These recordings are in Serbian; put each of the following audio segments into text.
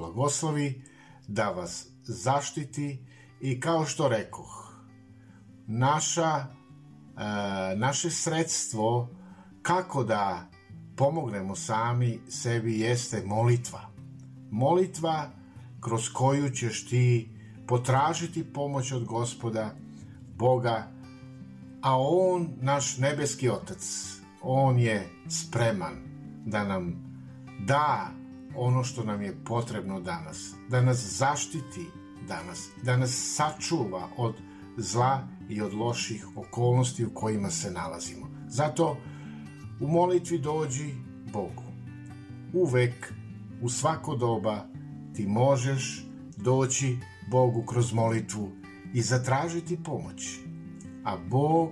blagoslovi, da vas zaštiti i kao što rekoh, naša, e, naše sredstvo kako da pomognemo sami sebi jeste molitva. Molitva kroz koju ćeš ti potražiti pomoć od gospoda, Boga, a On, naš nebeski Otac, On je spreman da nam da ono što nam je potrebno danas, da nas zaštiti danas, da nas sačuva od zla i od loših okolnosti u kojima se nalazimo. Zato u molitvi dođi Bogu. Uvek, u svako doba, ti možeš doći Bogu kroz molitvu i zatražiti pomoć. A Bog,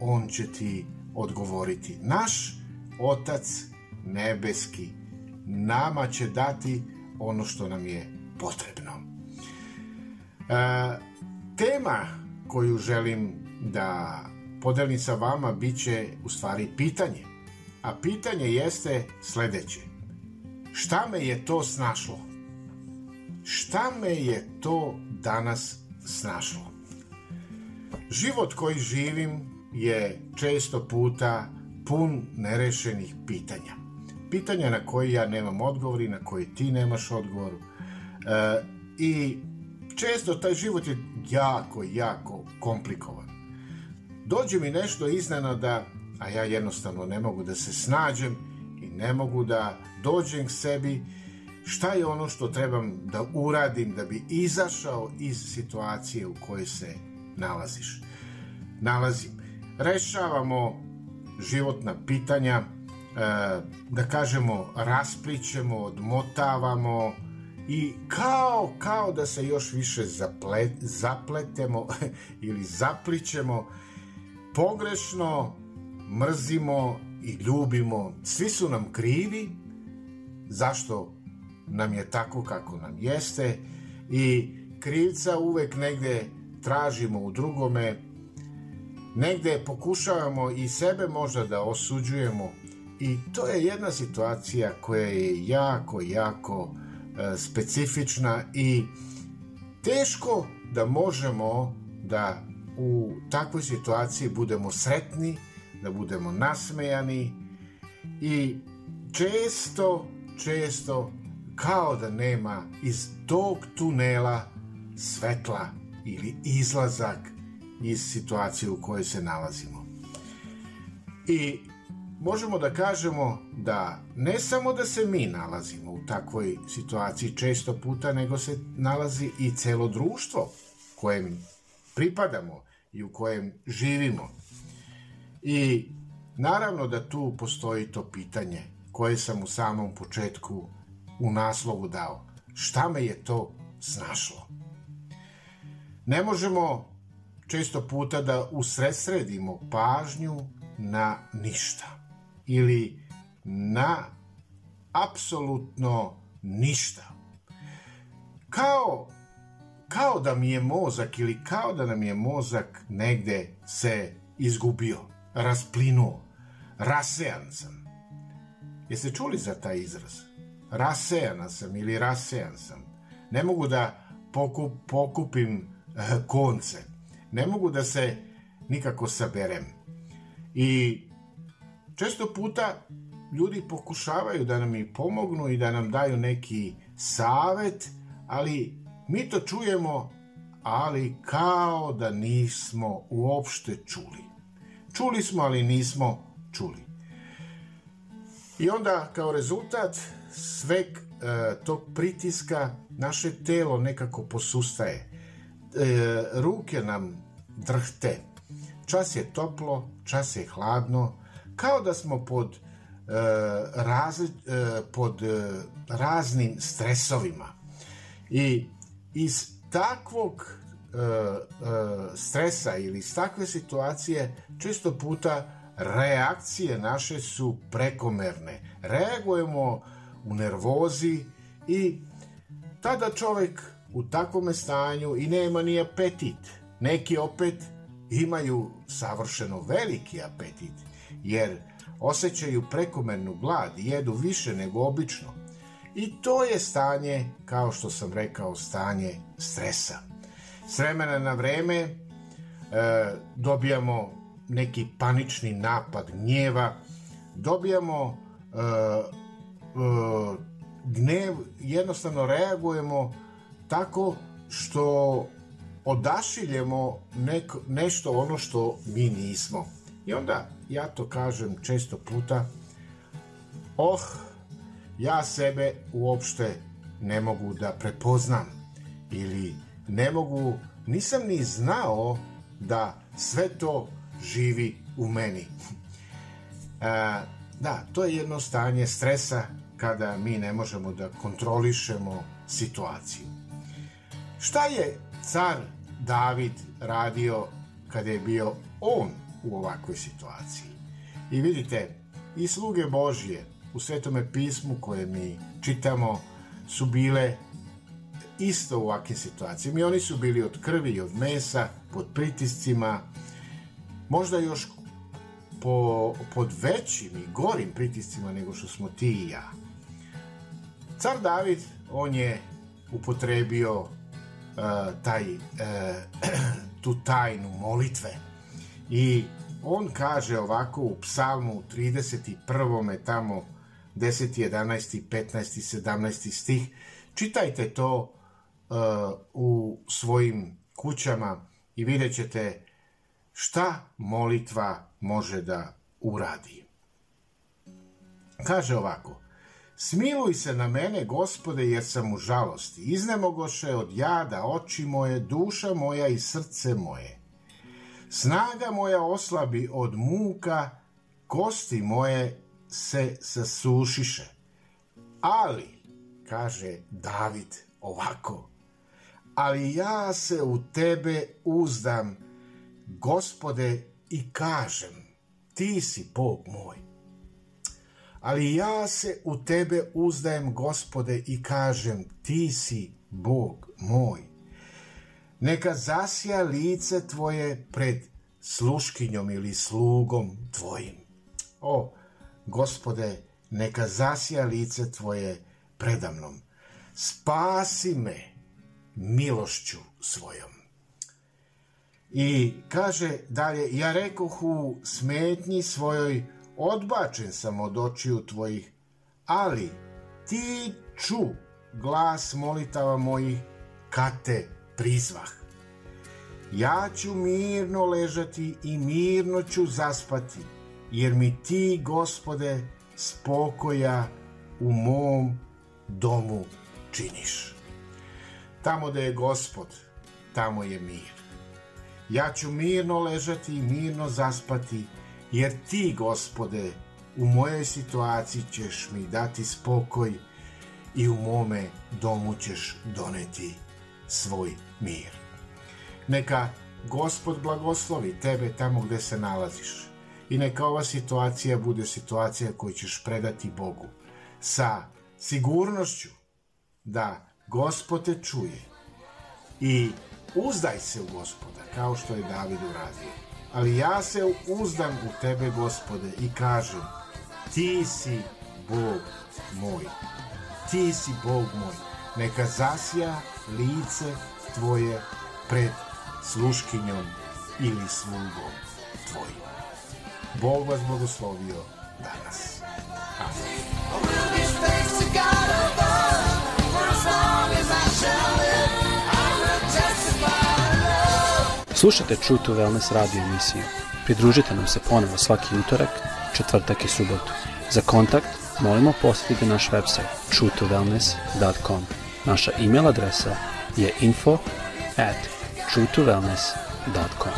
On će ti odgovoriti. Naš Otac nebeski nama će dati ono što nam je potrebno. E, tema koju želim da podelim sa vama bit će u stvari pitanje. A pitanje jeste sledeće. Šta me je to snašlo? Šta me je to danas snašlo? Život koji živim je često puta pun nerešenih pitanja pitanja na koje ja nemam odgovor i na koje ti nemaš odgovor. E, I često taj život je jako, jako komplikovan. Dođe mi nešto iznenada, a ja jednostavno ne mogu da se snađem i ne mogu da dođem k sebi šta je ono što trebam da uradim da bi izašao iz situacije u kojoj se nalaziš. Nalazim. Rešavamo životna pitanja, da kažemo, rasplićemo, odmotavamo i kao, kao da se još više zaplet, zapletemo ili zaplićemo, pogrešno mrzimo i ljubimo. Svi su nam krivi, zašto nam je tako kako nam jeste i krivca uvek negde tražimo u drugome, negde pokušavamo i sebe možda da osuđujemo I to je jedna situacija koja je jako, jako e, specifična i teško da možemo da u takvoj situaciji budemo sretni, da budemo nasmejani i često, često kao da nema iz tog tunela svetla ili izlazak iz situacije u kojoj se nalazimo. I možemo da kažemo da ne samo da se mi nalazimo u takvoj situaciji često puta, nego se nalazi i celo društvo kojem pripadamo i u kojem živimo. I naravno da tu postoji to pitanje koje sam u samom početku u naslovu dao. Šta me je to snašlo? Ne možemo često puta da usresredimo pažnju na ništa ili na apsolutno ništa. Kao, kao da mi je mozak ili kao da nam je mozak negde se izgubio, rasplinuo, rasejan sam. Jeste čuli za taj izraz? Rasejana sam ili rasejan sam. Ne mogu da pokup, pokupim uh, konce. Ne mogu da se nikako saberem. I često puta ljudi pokušavaju da nam i pomognu i da nam daju neki savet, ali mi to čujemo, ali kao da nismo uopšte čuli. Čuli smo, ali nismo čuli. I onda kao rezultat sveg e, tog pritiska naše telo nekako posustaje. E, ruke nam drhte. Čas je toplo, čas je hladno, kao da smo pod razli, pod raznim stresovima. I iz takvog stresa ili iz takve situacije često puta reakcije naše su prekomerne. Reagujemo u nervozi i tada čovek u takvom stanju i nema ni apetit. Neki opet imaju savršeno veliki apetit, jer osjećaju prekomernu glad i jedu više nego obično. I to je stanje, kao što sam rekao, stanje stresa. S vremena na vreme e, dobijamo neki panični napad gnjeva, dobijamo e, e, gnev, jednostavno reagujemo tako što odašiljemo neko, nešto ono što mi nismo. I onda ja to kažem često puta, oh, ja sebe uopšte ne mogu da prepoznam ili ne mogu, nisam ni znao da sve to živi u meni. E, da, to je jedno stanje stresa kada mi ne možemo da kontrolišemo situaciju. Šta je car David radio kada je bio on u ovakvoj situaciji? I vidite, i sluge Božje u Svetome pismu koje mi čitamo su bile isto u ovakvim situacijama i oni su bili od krvi i od mesa, pod pritiscima, možda još po, pod većim i gorim pritiscima nego što smo ti i ja. Car David, on je upotrebio uh, taj, uh, tu tajnu molitve i on kaže ovako u psalmu 31. tamo 10. 11. 15. 17. stih čitajte to uh, u svojim kućama i vidjet ćete šta molitva može da uradi. Kaže ovako, Smiluj se na mene, gospode, jer sam u žalosti. Iznemogoše od jada oči moje, duša moja i srce moje. Snaga moja oslabi od muka, kosti moje se sasušiše. Ali, kaže David ovako, ali ja se u tebe uzdam, gospode, i kažem, ti si Bog moj ali ja se u tebe uzdajem, gospode, i kažem, ti si Bog moj. Neka zasija lice tvoje pred sluškinjom ili slugom tvojim. O, gospode, neka zasija lice tvoje predamnom. Spasi me milošću svojom. I kaže dalje, ja rekoh u smetnji svojoj, odbačen sam od očiju tvojih, ali ti ču glas molitava mojih, kad te prizvah. Ja ću mirno ležati i mirno ću zaspati, jer mi ti, gospode, spokoja u mom domu činiš. Tamo da je gospod, tamo je mir. Ja ću mirno ležati i mirno zaspati, jer ti, gospode, u mojoj situaciji ćeš mi dati spokoj i u mome domu ćeš doneti svoj mir. Neka gospod blagoslovi tebe tamo gde se nalaziš i neka ova situacija bude situacija koju ćeš predati Bogu sa sigurnošću da gospod te čuje i uzdaj se u gospoda kao što je David uradio ali ja se uzdam u tebe, gospode, i kažem, ti si Bog moj. Ti si Bog moj. Neka zasija lice tvoje pred sluškinjom ili slugom tvojim. Bog vas blagoslovio danas. Amen. Slušajte True to Wellness radio emisiju. Pridružite nam se ponovo svaki utorak, četvrtak i subotu. Za kontakt molimo posjetiti naš website truetowellness.com. Naša e-mail adresa je info at truetowellness.com.